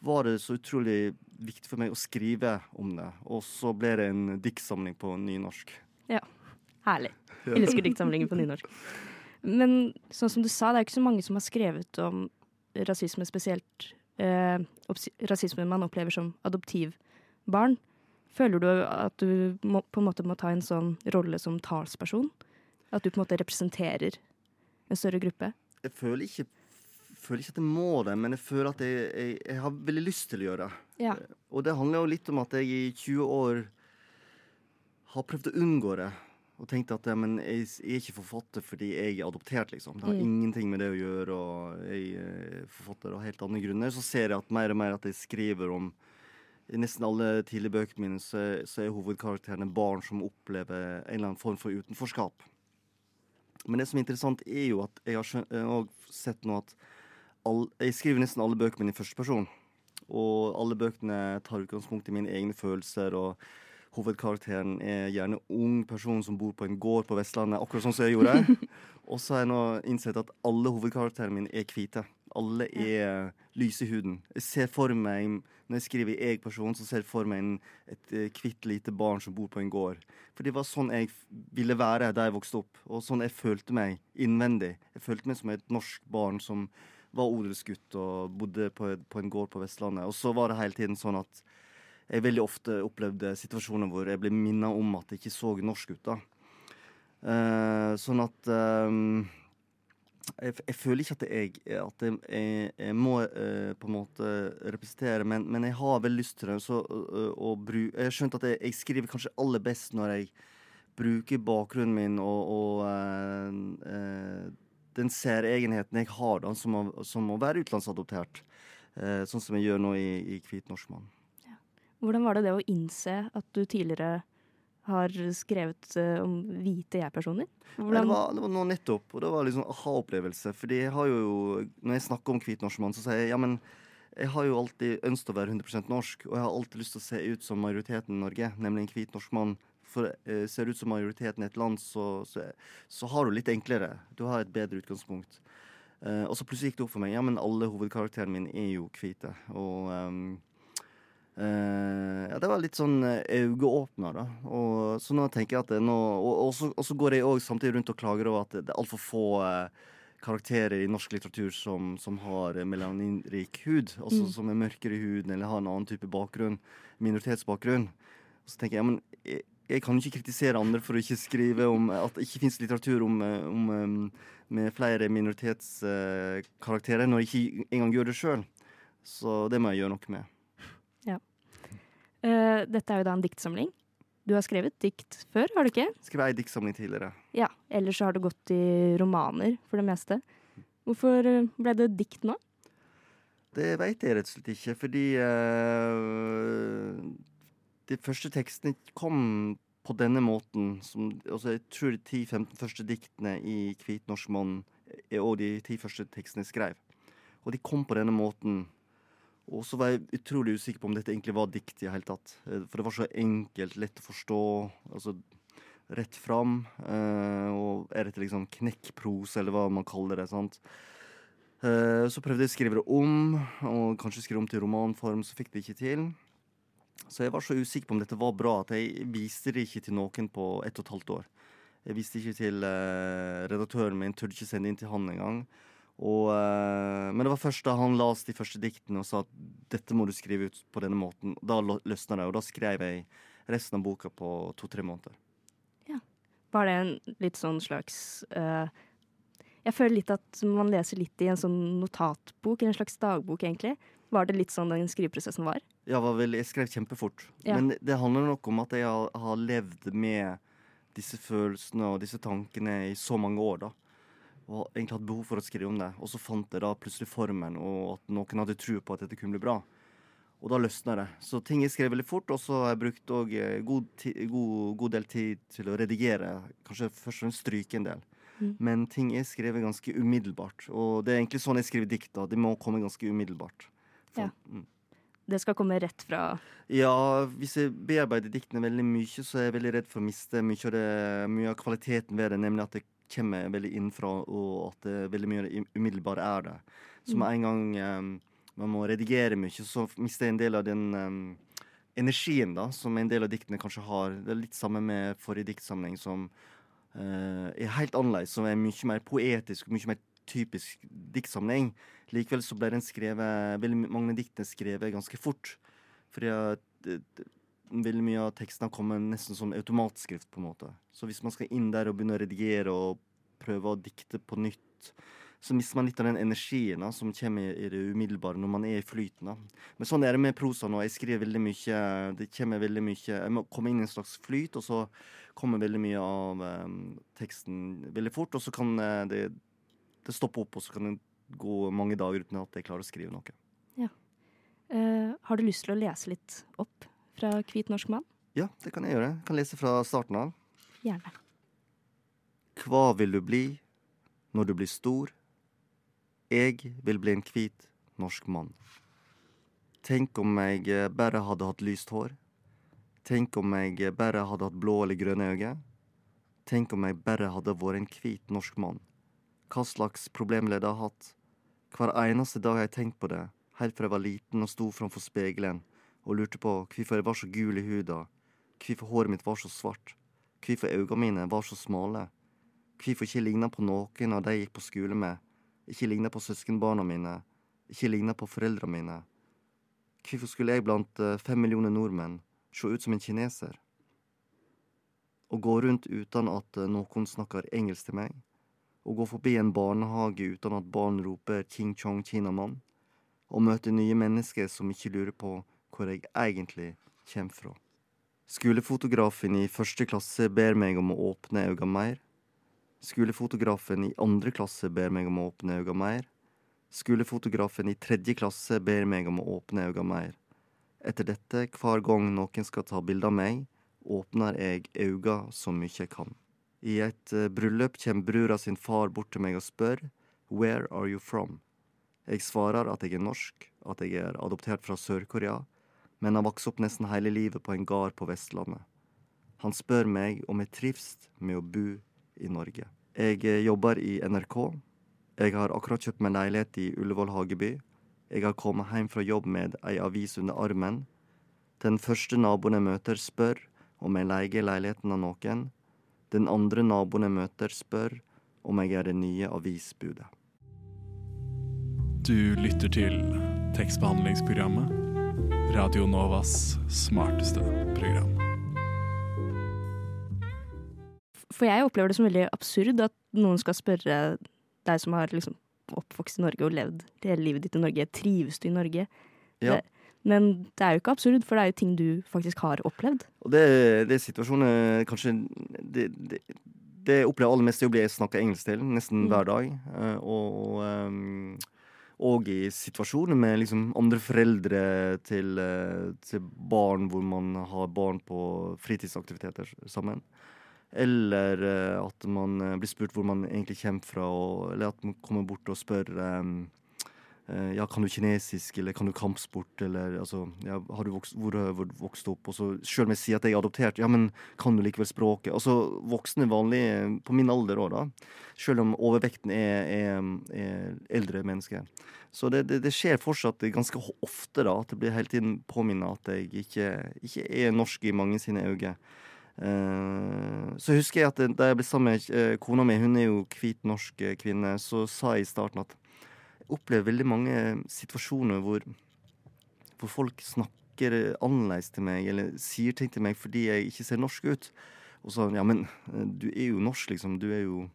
var det så utrolig viktig for meg å skrive om det. Og så ble det en diktsamling på nynorsk.
Ja. Herlig.
Ja.
Elsker diktsamlinger på nynorsk. Men sånn som du sa, det er ikke så mange som har skrevet om rasisme spesielt. Eh, rasisme man opplever som adoptivbarn. Føler du at du må, på en måte må ta en sånn rolle som talsperson? At du på en måte representerer en større gruppe?
Jeg føler ikke, føler ikke at jeg må det, men jeg føler at jeg, jeg, jeg har veldig lyst til å gjøre det.
Ja.
Og det handler jo litt om at jeg i 20 år har prøvd å unngå det. Og tenkte at men jeg, jeg er ikke forfatter fordi jeg er adoptert, liksom. Det har
Mm.
ingenting med det å gjøre, og jeg er forfatter av helt andre grunner. Så ser jeg at mer og mer at jeg skriver om I nesten alle tidlige bøkene mine så, så er hovedkarakterene barn som opplever en eller annen form for utenforskap. Men det som er interessant, er jo at jeg har skjønt, jeg sett nå at all, jeg skriver nesten alle bøkene mine i første person. Og alle bøkene tar utgangspunkt i mine egne følelser. og Hovedkarakteren er gjerne ung person som bor på en gård på Vestlandet, akkurat sånn som jeg gjorde. (laughs) Og så har jeg nå innsett at alle hovedkarakterene mine er hvite. Alle er lyse i huden. Jeg ser for meg, Når jeg skriver i jeg-person, så ser jeg for meg en, et eh, hvitt lite barn som bor på en gård. For det var sånn jeg ville være da jeg vokste opp, og sånn jeg følte meg innvendig. Jeg følte meg som et norsk barn som var odelsgutt og bodde på, på en gård på Vestlandet. Og så var det hele tiden sånn at jeg veldig ofte opplevde situasjoner hvor jeg ble minnet om at jeg ikke så norsk ut. da. Uh, sånn at ehm, jeg, jeg føler ikke at jeg, at jeg, jeg, må uh, på en måte representere, men, men jeg har vel lyst til det. Så, uh, å bru, jeg har skjønt at jeg, skriver kanskje aller best når jeg bruker bakgrunnen min og, og den særegenheten jeg har da, som, å, som å være utenlandsadoptert. eh, sånn som jeg gjør nå i, i Hvit norskmann.
Hvordan var det det å innse at du tidligere har skrevet eh, om hvite jeg-personer? Hvordan-
Det, var, det var nå nettopp, og det var liksom aha-opplevelse. Fordi jeg har jo, når jeg snakker om hvit norskmann, så sier jeg ja, men jeg har jo alltid ønsket å være 100% norsk, og jeg har alltid lyst til å se ut som majoriteten i Norge, nemlig en hvit norskmann. For eh, ser ut som majoriteten i et land, så, så, så har du litt enklere. Du har et bedre utgangspunkt. Eh, og så plutselig gikk det opp for meg ja, men alle hovedkarakterene mine er jo hvite. Og ehm, Eh, ja, det var litt sånn eh, øyeåpner, da. Og, så nå tenker jeg at det nå Og, og, så, og så går jeg òg samtidig rundt og klager over at det, er altfor få eh, karakterer i norsk litteratur som, som har eh, melaninrik hud. Altså
Mm.
som er mørkere i huden eller har en annen type bakgrunn. Minoritetsbakgrunn. Og så tenker jeg, ja, men jeg, kan ikke kritisere andre for å ikke skrive om at det ikke fins litteratur om, eh, om, eh, med flere minoritetskarakterer, når jeg ikke engang gjør det sjøl. Så det må jeg gjøre noe med.
Ja. Uh, dette er jo da en diktsamling. Du har skrevet dikt før, har du ikke?
Skrev ei diktsamling tidligere.
Ja. Ellers så har du gått i romaner for det meste. Hvorfor ble det dikt nå?
Det veit jeg rett og slett ikke, fordi eh, De første tekstene kom på denne måten. Som, altså jeg tror de 10-15 første diktene i Hvit norsk mann og de ti første tekstene jeg skrev. Og de kom på denne måten. Og så var jeg utrolig usikker på om dette egentlig var dikt i hele tatt. Eh, For det var så enkelt, lett å forstå. Altså rett fram. eh, og er dette liksom knekkpros, eller hva man kaller det. sant? Eh, Så prøvde jeg å skrive det om, og kanskje skrive om til romanform, så fikk det ikke til. Så jeg var så usikker på om dette var bra, at jeg viste det ikke til noen på ett og et halvt år. Jeg viste ikke til uh, redaktøren min, turte ikke sende inn til han engang. Og, uh, men det var først da han las de første diktene og sa at dette må du skrive ut på denne måten. Da løsna det, og da skrev jeg resten av boka på to-tre måneder. Ja.
Var det en litt sånn slags uh, Jeg føler litt at man leser litt i en sånn notatbok, eller en slags dagbok, egentlig. Var det litt sånn den skriveprosessen var?
Var vel, jeg skrev kjempefort.
Ja.
Men det handler nok om at jeg har, har levd med disse følelsene og disse tankene i så mange år, da. Og egentlig hatt behov for å skrive om det. Og så fant jeg da plutselig formen, og at noen hadde tro på at dette kunne bli bra. Og da løsna det. Så ting jeg skrev veldig fort, og så har jeg brukt òg god, god, god del tid til å redigere. Kanskje først og fremst stryke en del.
Mm.
Men ting er skrevet ganske umiddelbart. Og det er egentlig sånn jeg skriver dikt. da. De må komme ganske umiddelbart.
Ja.
Mm.
Det skal komme rett fra
Ja, hvis jeg bearbeider diktene veldig mye, så er jeg veldig redd for å miste mye av, det, mye av kvaliteten ved det, nemlig at det kommer veldig innenfra, og at det veldig mye av det umiddelbare er det. Så med en gang um, man må redigere mye, så mister jeg en del av den um, energien da, som en del av diktene kanskje har. Det er litt samme med forrige diktsamling, som uh, er helt annerledes, som er mye mer poetisk mye mer typisk diktsamling. Likevel så ble den skrevet, veldig mange diktene skrevet ganske fort. Fordi at det- veldig mye av teksten har kommet nesten som automatskrift, på en måte. Så hvis man skal inn der og begynne å redigere og prøve å dikte på nytt, så mister man litt av den energien da, som kommer i det umiddelbare når man er i flyten. da. Men sånn er det med prosa nå. Jeg skriver veldig mye Det kommer veldig mye Jeg må komme inn i en slags flyt, og så kommer veldig mye av um, teksten veldig fort. Og så kan uh, det, det stopper opp, og så kan det gå mange dager uten at jeg klarer å skrive noe.
Ja. Uh, har du lyst til å lese litt opp fra Hvit norsk mann?
Ja, det kan jeg gjøre. Jeg kan lese fra starten av.
Gjerne.
Hva vil du bli når du blir stor? Jeg vil bli en hvit norsk mann. Tenk om jeg bare hadde hatt lyst hår. Tenk om jeg bare hadde hatt blå eller grønne øyne. Tenk om jeg bare hadde vært en hvit norsk mann. Hva slags problemer jeg har hatt. Hver eneste dag har jeg tenkt på det, helt fra jeg var liten og sto framfor speilet og lurte på hvorfor jeg var så gul i huda, hvorfor håret mitt var så svart, hvorfor øynene mine var så smale, hvorfor ikke ligna på noen av de jeg gikk på skole med, ikke ligna på søskenbarna mine, ikke ligna på foreldrene mine. Hvorfor skulle jeg blant eh, fem millioner nordmenn se ut som en kineser? Å gå rundt uten at eh, noen snakker engelsk til meg? Å gå forbi en barnehage uten at barn roper King Chong Kinamann? Å møte nye mennesker som ikke lurer på hvor jeg egentlig kommer fra? Skolefotografen i første klasse ber meg om å åpne øynene mer. Skolefotografen i andre klasse ber meg om å åpne øynene mer. Skolefotografen i tredje klasse ber meg om å åpne øynene mer. Etter dette, hver gang noen skal ta bilde av meg, åpner jeg øynene så mye jeg kan. I et uh, bryllup kommer brura sin far bort til meg og spør Where are you from? Jeg svarer at jeg er norsk, at jeg er adoptert fra Sør-Korea, men har vokst opp nesten hele livet på en gard på Vestlandet. Han spør meg om jeg trives med å bo i Norge. Jeg uh, jobber i NRK. Jeg har akkurat kjøpt meg leilighet i Ullevål Hageby. Jeg har kommet hjem fra jobb med ei avis under armen. Den første naboen jeg møter, spør om jeg leier leiligheten av noen. Den andre naboen jeg møter, spør om jeg er det nye avisbudet.
Du lytter til tekstbehandlingsprogrammet. Radio Novas smarteste program.
For jeg opplever det som veldig absurd at noen skal spørre deg som har liksom oppvokst i Norge og levd hele livet ditt i Norge, trives du i Norge?
Ja.
Det, men det er jo ikke absurd, for det er jo ting du faktisk har opplevd.
Og det, det er situasjoner kanskje det, det, det jeg opplever aller mest, er å bli snakka engelsk til nesten hver dag. Og, Og, um, og i situasjoner med liksom andre foreldre til, eh, til barn hvor man har barn på fritidsaktiviteter sammen. Eller eh, at man eh, blir spurt hvor man egentlig kommer fra, og, eller at man kommer bort og spør um, eh, ja, kan du kinesisk, eller kan du kampsport, eller altså ja, har du vokst, hvor har du vokst opp? Og så selv om jeg sier at jeg er adoptert, ja, men kan du likevel språket? Altså voksne vanlige på min alder òg, da. Selv om overvekten er, er, er eldre mennesker. Så det, det, det, skjer fortsatt ganske ofte da, at det blir hele tiden påminnet at jeg ikke, ikke er norsk i mange sine øyne. Uh, så husker jeg at da jeg ble sammen med uh, kona mi, hun er jo hvit norsk kvinne, så sa jeg i starten at opplever veldig mange situasjoner hvor, hvor folk snakker annerledes til meg, eller sier ting til meg fordi jeg ikke ser norsk ut. Og så ja, men du er jo norsk, liksom. Du er jo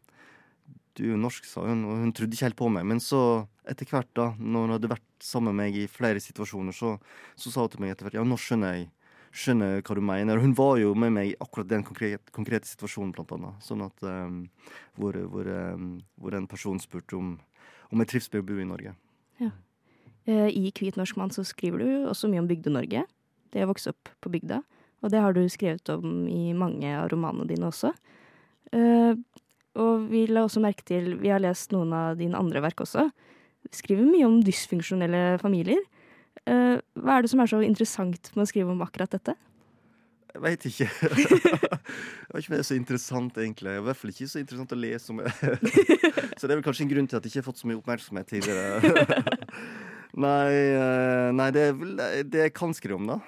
du er jo norsk, sa hun, og hun trodde ikke helt på meg. Men så, etter hvert, da, når hun hadde vært sammen med meg i flere situasjoner, så, så sa hun til meg etter hvert ja, nå skjønner jeg skjønner hva du mener. Hun var jo med meg i akkurat den konkrete, konkrete situasjonen, blant annet. Sånn at um, hvor, hvor, um, hvor, en person spurte om, om jeg trives med å bo i Norge.
Ja. Uh, I Hvit norsk mann så skriver du også mye om Bygde-Norge. Det å vokse opp på bygda. Og det har du skrevet om i mange av romanene dine også. Uh, og vi la også merke til Vi har lest noen av dine andre verk også. Du skriver mye om dysfunksjonelle familier. Uh, hva er det som er så interessant med å skrive om akkurat dette?
Jeg veit ikke. jeg vet ikke (laughs) det så interessant, egentlig. I hvert fall ikke så interessant å lese om. (laughs) så det er vel kanskje en grunn til at jeg ikke har fått så mye oppmerksomhet tidligere. (laughs) nei, uh, nei det er vel det jeg kan skrive om, da.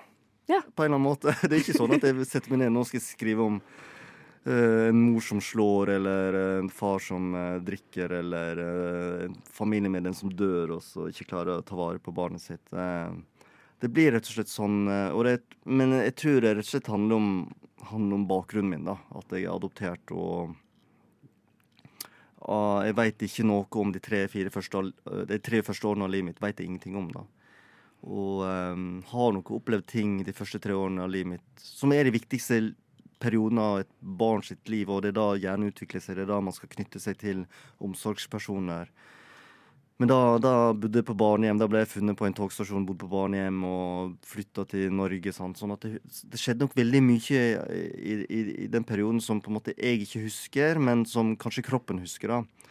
Ja.
På en eller annen måte. Det er ikke sånn at jeg setter meg ned og skal skrive om Uh, en mor som slår, eller uh, en far som uh, drikker, eller en familiemedlem som dør og så ikke klarer å ta vare på barnet sitt. Det blir rett og slett sånn. Og det, men jeg tror det rett og slett handler om, handler om bakgrunnen min. da, At jeg er adoptert og og Jeg veit ikke noe om de tre-fire første, de tre første årene av livet mitt. Vet jeg ingenting om, da. Og um, har nok opplevd ting de første tre årene av livet mitt som er de viktigste periodene av et barn sitt liv, og det er da hjernen utvikler seg. Det er da man skal knytte seg til omsorgspersoner. Men da, da bodde jeg på barnehjem. Da ble jeg funnet på en togstasjon, bodde på barnehjem og flytta til Norge. Sant? Sånn at det, det, skjedde nok veldig mye i, i, i, den perioden som på en måte jeg ikke husker, men som kanskje kroppen husker. da.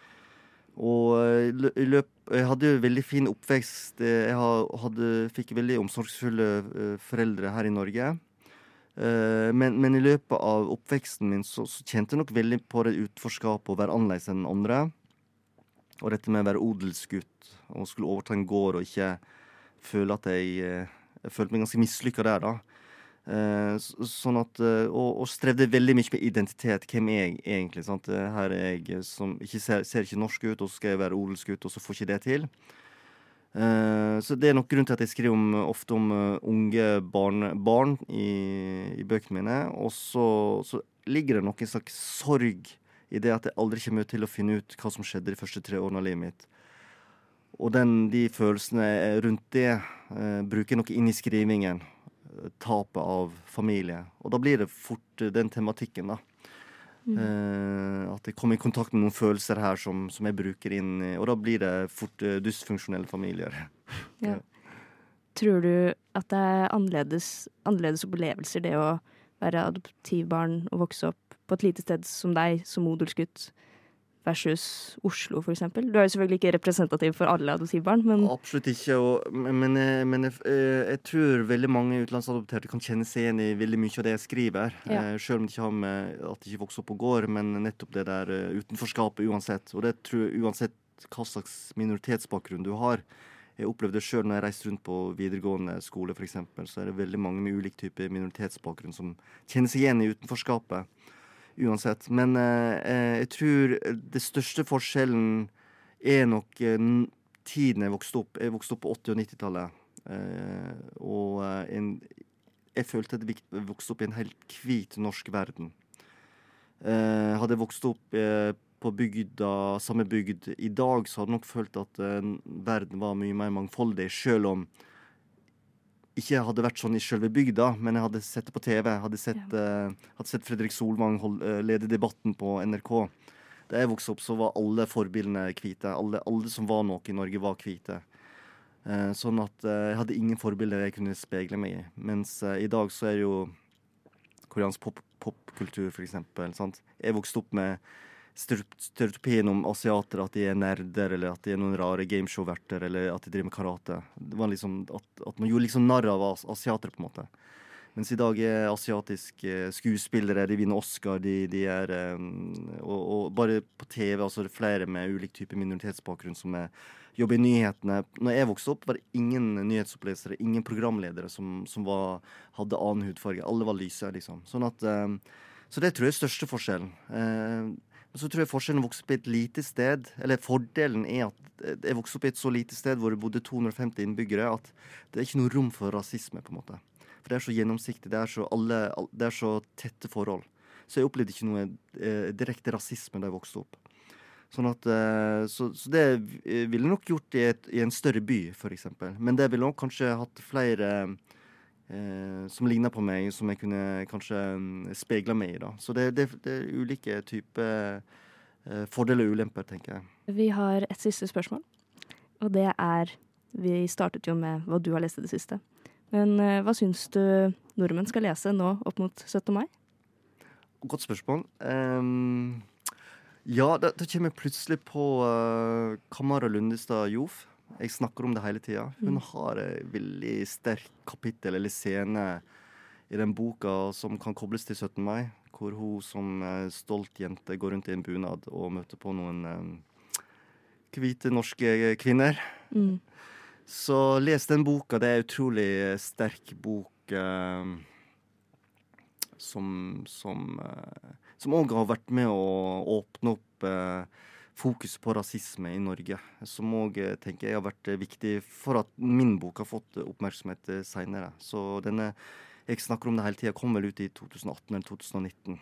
Og eh, i løp, jeg hadde jo veldig fin oppvekst. Jeg hadde, fikk veldig omsorgsfulle eh, foreldre her i Norge. Eh, men, men, i løpet av oppveksten min så, så kjente jeg nok veldig på det utforskapet å være annerledes enn andre. Og dette med å være odelsgutt og skulle overta en gård og ikke føle at jeg, eh, jeg følte meg ganske mislykka der, da. Eh, sånn at, eh, og, og, strevde veldig mye med identitet. Hvem er jeg egentlig? Sant? Her er jeg som ikke ser, ser ikke norsk ut, og så skal jeg være odelsgutt, og så får ikke det til. så det er nok grunnen til at jeg skriver om, ofte om unge barn, barn i, i, bøkene mine. Og så, så ligger det noen slags sorg i det at jeg aldri kommer til å finne ut hva som skjedde de første tre årene av livet mitt. Og den, de følelsene rundt det eh, bruker jeg nok inn i skrivingen. Eh, tapet av familie. Og da blir det fort eh, den tematikken, da. Mm. Eh, at jeg kommer i kontakt med noen følelser her som, som jeg bruker inn i Og da blir det fort eh, dysfunksjonelle familier.
Ja. Tror du at det er annerledes, annerledes opplevelser, det å være adoptivbarn og vokse opp på et lite sted som deg, som odelsgutt, versus Oslo, f.eks.? Du er jo selvfølgelig ikke representativ for alle adoptivbarn, men
Absolutt ikke, og, men, men jeg, eh, jeg, tror veldig mange utenlandsadopterte kan kjenne seg igjen i veldig mye av det jeg skriver. Ja. Eh, selv om de ikke har med at de ikke vokser opp på gård, men nettopp det der eh, utenforskapet uansett. Og det tror jeg uansett hva slags minoritetsbakgrunn du har. Jeg opplevde sjøl når jeg reiste rundt på videregående skole, f.eks. Så er det veldig mange med ulik type minoritetsbakgrunn som kjenner seg igjen i utenforskapet. Uansett. Men eh, eh jeg tror det største forskjellen er nok eh, tiden jeg vokste opp. Jeg vokste opp på 80- og 90-tallet. Eh, og eh, en, jeg følte at jeg vokste opp i en helt hvit norsk verden. Hadde jeg vokst opp på bygda, samme bygd i dag, så hadde jeg nok følt at uh, verden var mye mer mangfoldig, selv om ikke hadde vært sånn i selve bygda, men jeg hadde sett det på TV. Hadde sett, ja. uh, hadde sett Fredrik Solvang hold, uh, lede debatten på NRK. Da jeg vokste opp, så var alle forbildene hvite. Alle, alle, som var noe i Norge, var hvite. Uh, sånn at jeg hadde ingen forbilder jeg kunne speile meg i. Mens i dag så er det jo koreansk popkultur, pop for eksempel. Sant? Jeg vokste opp med stereotypien om asiater, at de er nerder, eller at de er noen rare gameshow-verter, eller at de driver med karate. Det var liksom at, at man gjorde liksom narr av asiater, på en måte. Mens i dag er asiatiske skuespillere, de vinner Oscar, de, de er um, og, og, bare på TV altså det er flere med ulik type minoritetsbakgrunn som er, jobber i nyhetene. Når jeg vokste opp, var det ingen nyhetsopplesere, ingen programledere som, som var, hadde annen hudfarge. Alle var lyse, liksom. Sånn at um, så det tror jeg er største forskjellen. Og så tror jeg forskjellen vokser opp i et lite sted, eller fordelen er at jeg vokste opp i et så lite sted hvor det bodde 250 innbyggere, at det er ikke noe rom for rasisme, på en måte. For det er så gjennomsiktig, det er så, alle, det er så tette forhold. Så jeg opplevde ikke noe eh, direkte rasisme da jeg vokste opp. Sånn at, eh, så, så, det ville nok gjort i, et, i en større by, f.eks. Men det ville nok kanskje hatt flere eh, som ligner på meg, som jeg kunne kanskje mm, speila meg i. da. Så det, det, det er ulike typer eh, fordeler og ulemper, tenker jeg.
Vi har et siste spørsmål, og det er Vi startet jo med hva du har lest i det siste. Men eh, hva syns du nordmenn skal lese nå opp mot 17. mai?
Godt spørsmål. Um, ja, da, da kommer jeg plutselig på uh, Kamara Lundestad Jof. Jeg snakker om det hele tida. Hun mm. har et veldig sterkt kapittel eller scene i den boka som kan kobles til 17. mai. Hvor hun som stolt jente går rundt i en bunad og møter på noen um, hvite norske kvinner. Mm. Så les den boka. Det er en utrolig sterk bok uh, som som uh, som har vært med å åpne opp uh, fokus på rasisme i Norge, som òg eh, tenker jeg har vært eh, viktig for at min bok har fått oppmerksomhet eh, seinere. Så denne jeg snakker om det hele tida, kom vel ut i 2018 eller 2019.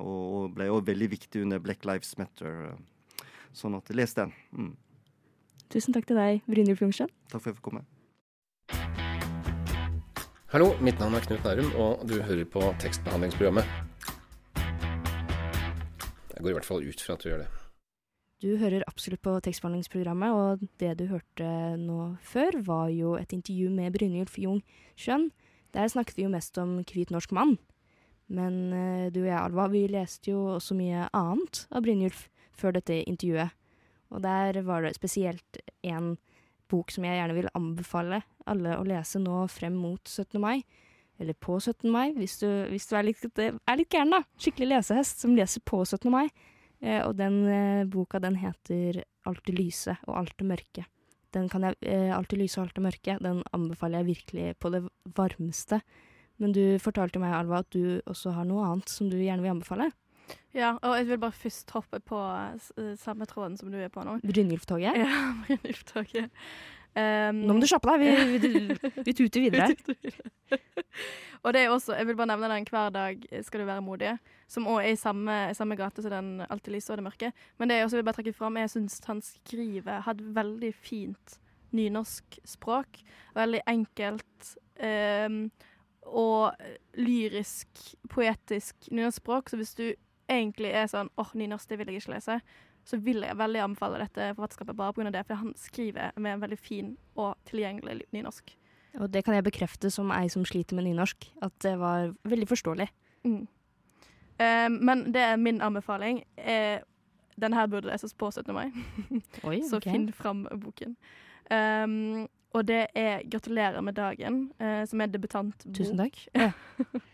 og ble òg veldig viktig under Black Lives Matter. Sånn at les den. Mm.
Tusen takk til deg, Brynjulf Jungstad.
Takk for at jeg fikk komme.
Hallo, mitt navn er Knut Nærum, og du hører på tekstbehandlingsprogrammet. Jeg går i hvert fall ut fra at du gjør det.
Du hører absolutt på tekstbehandlingsprogrammet, og det du hørte nå før, var jo et intervju med Brynjulf Jung Skjønn. Der snakket vi jo mest om Hvit norsk mann. Men eh, du og jeg, Alva, vi leste jo også mye annet av Brynjulf før dette intervjuet. Og der var det spesielt en bok som jeg gjerne vil anbefale alle å lese nå frem mot 17. mai. Eller på 17. mai, hvis du, hvis du er, litt, er litt gæren, da. Skikkelig lesehest som leser på 17. mai. Eh, og den eh, boka, den heter Alt det lyse og alt det mørke. Den kan jeg, eh, Alt det lyse og alt det mørke, den anbefaler jeg virkelig på det varmeste. Men du fortalte meg, Alva, at du også har noe annet som du gjerne vil anbefale.
Ja, og jeg vil bare først hoppe på samme tråden som du er på nå.
Brynjulftoget?
Ja, (laughs) Brynjulftoget. Um,
Nå må du kjappe deg, vi, vi, (laughs) vi tuter videre.
Og det er også, jeg vil bare nevne den 'Hver dag skal du være modig', som også er i samme, samme gate som den 'Alltid lyse og det mørke'. Men det jeg også vil bare trekke fram, jeg syns han skriver har et veldig fint nynorsk språk. Veldig enkelt. Um, og lyrisk, poetisk nynorsk språk. Så hvis du egentlig er sånn åh, nynorsk, det vil jeg ikke lese, så vil jeg veldig anbefale dette forfatterskapet bare pga. det, for han skriver med en veldig fin og tilgjengelig nynorsk.
Og det kan jeg bekrefte som ei som sliter med nynorsk, at det var veldig forståelig.
Mm. Eh, men det er min anbefaling. Eh, denne her burde leses på 17. mai. (laughs)
Oi,
Så
okay.
finn fram boken. Um, og det er 'Gratulerer med dagen', eh, som er debutantbok.
Tusen takk. (laughs)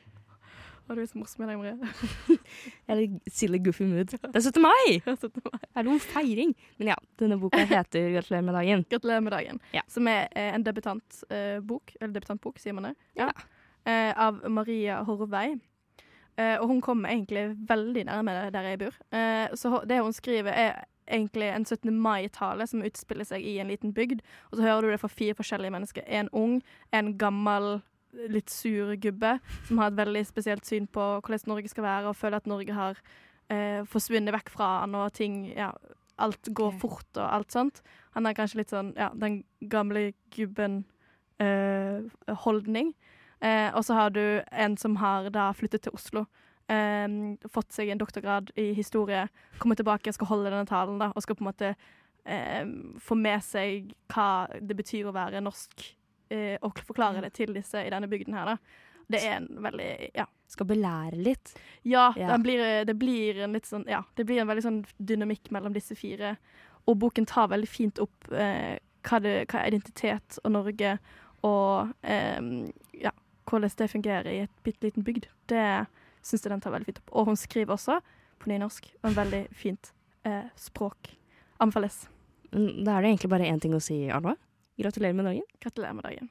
Ja.
Og du er så morsom i dag, Marie. (laughs)
Er litt silly goofy mood. Det er 17. mai! (laughs)
Det er 17. mai.
Det noen feiring. Men ja, denne boka heter 'Gratulerer med dagen'.
Gratulerer med dagen.
Ja.
Som er eh, en debutantbok, eller debutantbok, sier man det? Ja. Eh, av Maria Horvei. Eh, og hun kommer egentlig veldig nærme der jeg bor. Eh, så det hun skriver, er egentlig en 17. mai-tale som utspiller seg i en liten bygd. Og så hører du det fra fire forskjellige mennesker. En ung, en gammel, litt sur gubbe som har et veldig spesielt syn på hvordan Norge skal være, og føler at Norge har eh, forsvunnet vekk fra han, og ting ja, Alt går fort og alt sånt. Han er kanskje litt sånn ja, den gamle gubben-holdning. Eh, og så har du en som har da flyttet til Oslo. eh, fått seg en doktorgrad i historie. Kommer tilbake og skal holde denne talen da, og skal på en måte eh, få med seg hva det betyr å være norsk, eh, og forklare det til disse i denne bygden her. da. Det er en veldig ja.
Skal belære litt.
Ja,
Ja.
Den blir, det blir en litt sånn Ja, det blir en veldig sånn dynamikk mellom disse fire. Og boken tar veldig fint opp eh, hva, det, hva er identitet og Norge, og eh, ja, hvordan det fungerer i et bitte liten bygd. Det syns jeg den tar veldig fint opp. Og hun skriver også på nynorsk, og en veldig fint eh, språk. Anbefales.
Da er det egentlig bare én ting å si, Alva. Gratulerer med dagen.
Gratulerer med dagen.